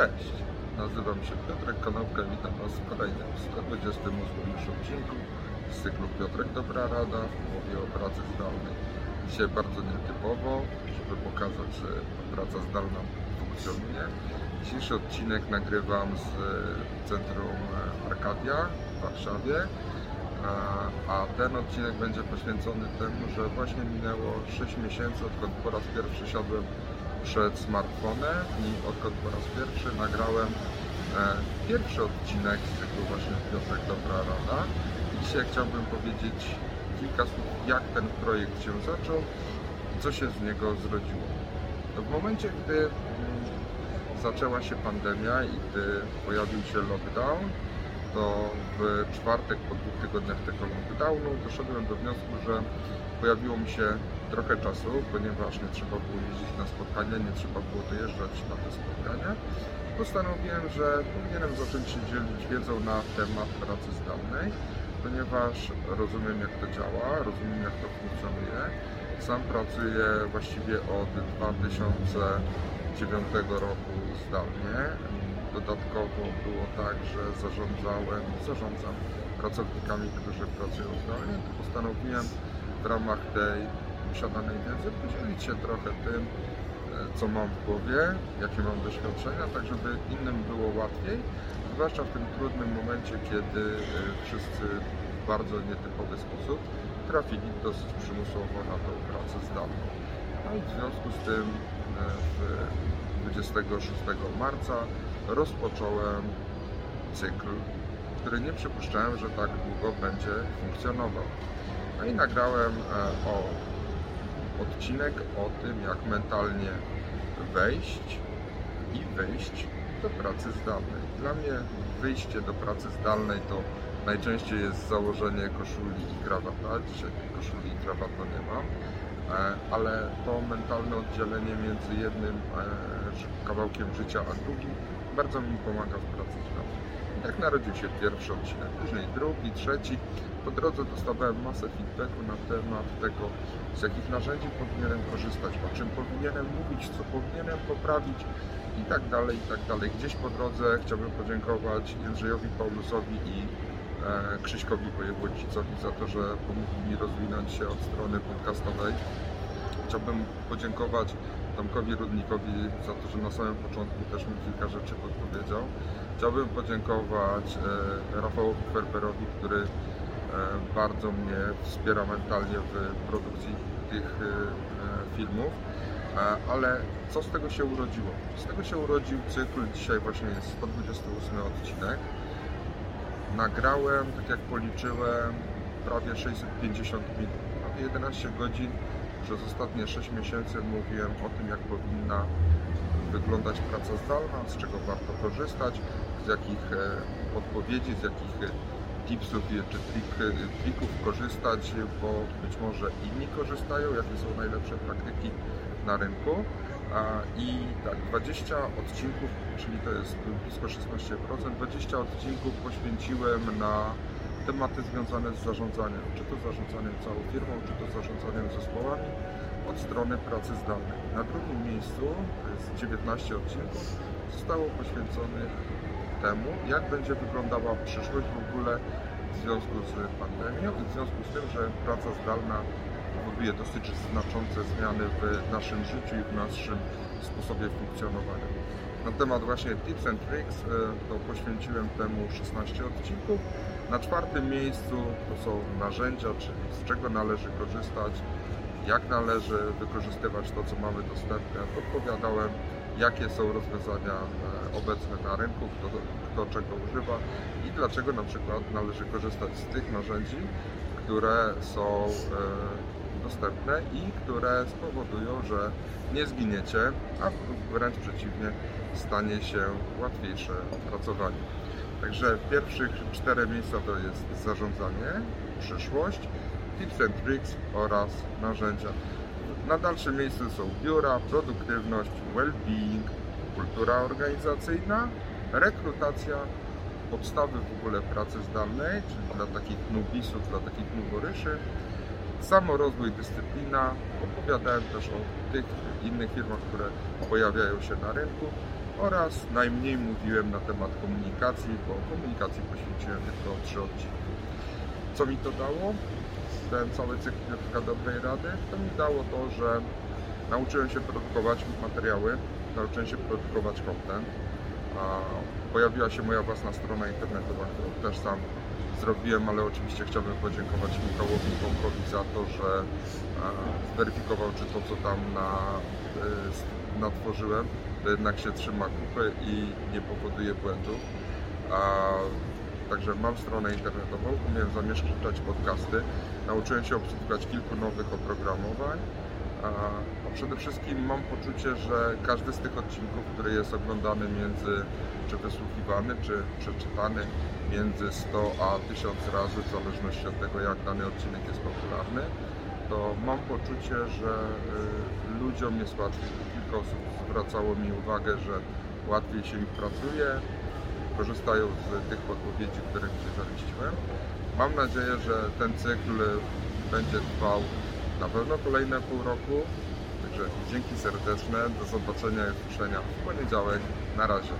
Cześć, nazywam się Piotrek Konopka i witam Was w kolejnym 128 już odcinku z cyklu Piotrek Dobra Rada w mowie o pracy zdalnej. Dzisiaj bardzo nietypowo, żeby pokazać, że praca zdalna funkcjonuje. Dzisiejszy odcinek nagrywam z Centrum Arkadia w Warszawie, a- a ten odcinek będzie poświęcony temu, że właśnie minęło 6 miesięcy, odkąd po raz pierwszy siadłem przed smartfonem i odkąd po raz pierwszy nagrałem e, pierwszy odcinek z cyklu właśnie Piotrek Dobra Rada. I dzisiaj chciałbym powiedzieć kilka słów, jak ten projekt się zaczął i co się z niego zrodziło. W momencie, gdy mm, zaczęła się pandemia i gdy pojawił się lockdown, to w czwartek po dwóch tygodniach tego lockdownu doszedłem do wniosku, że pojawiło mi się trochę czasu, ponieważ nie trzeba było jeździć na spotkania, nie trzeba było dojeżdżać na te spotkania. Postanowiłem, że powinienem zacząć się dzielić wiedzą na temat pracy zdalnej, ponieważ rozumiem jak to działa, rozumiem jak to funkcjonuje. Sam pracuję właściwie od 2009 roku zdalnie. Dodatkowo było tak, że zarządzałem, zarządzam pracownikami, którzy pracują zdalnie. To postanowiłem w ramach tej posiadanej wiedzy podzielić się trochę tym, e, co mam w głowie, jakie mam doświadczenia, tak żeby innym było łatwiej, zwłaszcza w tym trudnym momencie, kiedy e, wszyscy w bardzo nietypowy sposób trafili dosyć przymusowo na tą pracę zdalną. No i w związku z tym e, w 26 marca rozpocząłem cykl, który nie przypuszczałem, że tak długo będzie funkcjonował. No i nagrałem e, o odcinek o tym, jak mentalnie wejść i wyjść do pracy zdalnej. Dla mnie wyjście do pracy zdalnej to najczęściej jest założenie koszuli i krawata. Dzisiaj koszuli i krawata nie mam, e, ale to mentalne oddzielenie między jednym e, kawałkiem życia a drugim bardzo mi pomaga w pracy. I tak narodził się pierwszy odcinek, później drugi, trzeci. Po drodze dostawałem masę feedbacku na temat tego, z jakich narzędzi powinienem korzystać, o czym powinienem mówić, co powinienem poprawić i tak dalej, i tak dalej. Gdzieś po drodze chciałbym podziękować Jędrzejowi Paulusowi i e, Krzyśkowi Wojewódzcowi za to, że pomogli mi rozwinąć się od strony podcastowej. Chciałbym podziękować Tomkowi Rudnikowi za to, że na samym początku też mi kilka rzeczy podpowiedział. Chciałbym podziękować e, Rafałowi Ferberowi, który e, bardzo mnie wspiera mentalnie w produkcji tych e, filmów. Ale co z tego się urodziło? Z tego się urodził cykl, dzisiaj właśnie jest 128 odcinek. Nagrałem, tak jak policzyłem, prawie 650 minut, prawie 11 godzin. Przez ostatnie 6 miesięcy mówiłem o tym, jak powinna wyglądać praca zdalna, z czego warto korzystać, z jakich e, odpowiedzi, z jakich e, tipsów czy trik, e, trików korzystać, bo być może inni korzystają, jakie są najlepsze praktyki na rynku. I tak, 20 odcinków, czyli to jest blisko 16%, 20 odcinków poświęciłem na tematy związane z zarządzaniem, czy to zarządzaniem całą firmą, czy to zarządzaniem zespołami od strony pracy zdalnej. Na drugim miejscu, jest 19 odcinków, zostało poświęconych temu, jak będzie wyglądała przyszłość w ogóle w związku z pandemią i w związku z tym, że praca zdalna powoduje dosyć znaczące zmiany w naszym życiu i w naszym sposobie funkcjonowania. Na temat właśnie tips and tricks e, to poświęciłem temu 16 odcinków. Na czwartym miejscu to są narzędzia, czyli z czego należy korzystać, jak należy wykorzystywać to, co mamy dostępne. Odpowiadałem, jakie są rozwiązania e, obecne na rynku, kto, kto czego używa i dlaczego na przykład należy korzystać z tych narzędzi, które są e, dostępne i które spowodują, że nie zginiecie, a wręcz przeciwnie, stanie się łatwiejsze pracowanie. Także pierwszych cztery miejsca to jest zarządzanie, przyszłość, tips and tricks oraz narzędzia. Na dalszym miejscu są biura, produktywność, well-being, kultura organizacyjna, rekrutacja, podstawy w ogóle pracy zdalnej, czyli dla takich nubisów, dla takich noworyszy, samorozwój, dyscyplina. Opowiadałem też o tych innych firmach, które pojawiają się na rynku oraz najmniej mówiłem na temat komunikacji, bo komunikacji poświęciłem tylko trzy odcinki. Co mi to dało? Ten cały cykl Kilka Dobrej Rady, to mi dało to, że nauczyłem się produkować materiały, nauczyłem się produkować content. Pojawiła się moja własna strona internetowa, którą też sam zrobiłem, ale oczywiście chciałbym podziękować Michałowi Bąkowi za to, że zweryfikował, czy to, co tam na, e, natworzyłem, to jednak się trzyma kupy i nie powoduje błędów. A, także mam stronę internetową, umiem zamieszczać podcasty, nauczyłem się obsługiwać kilku nowych oprogramowań, a, przede wszystkim mam poczucie, że każdy z tych odcinków, który jest oglądany między, czy wysłuchiwany, czy przeczytany między 100 a 1000 razy, w zależności od tego, jak dany odcinek jest popularny, to mam poczucie, że y, ludziom jest łatwiej. Kilka osób zwracało mi uwagę, że łatwiej się im pracuje, korzystają z tych podpowiedzi, które gdzieś zamieściłem. Mam nadzieję, że ten cykl będzie trwał na pewno kolejne pół roku. Także dzięki serdeczne, do zobaczenia i usłyszenia w poniedziałek. Na razie.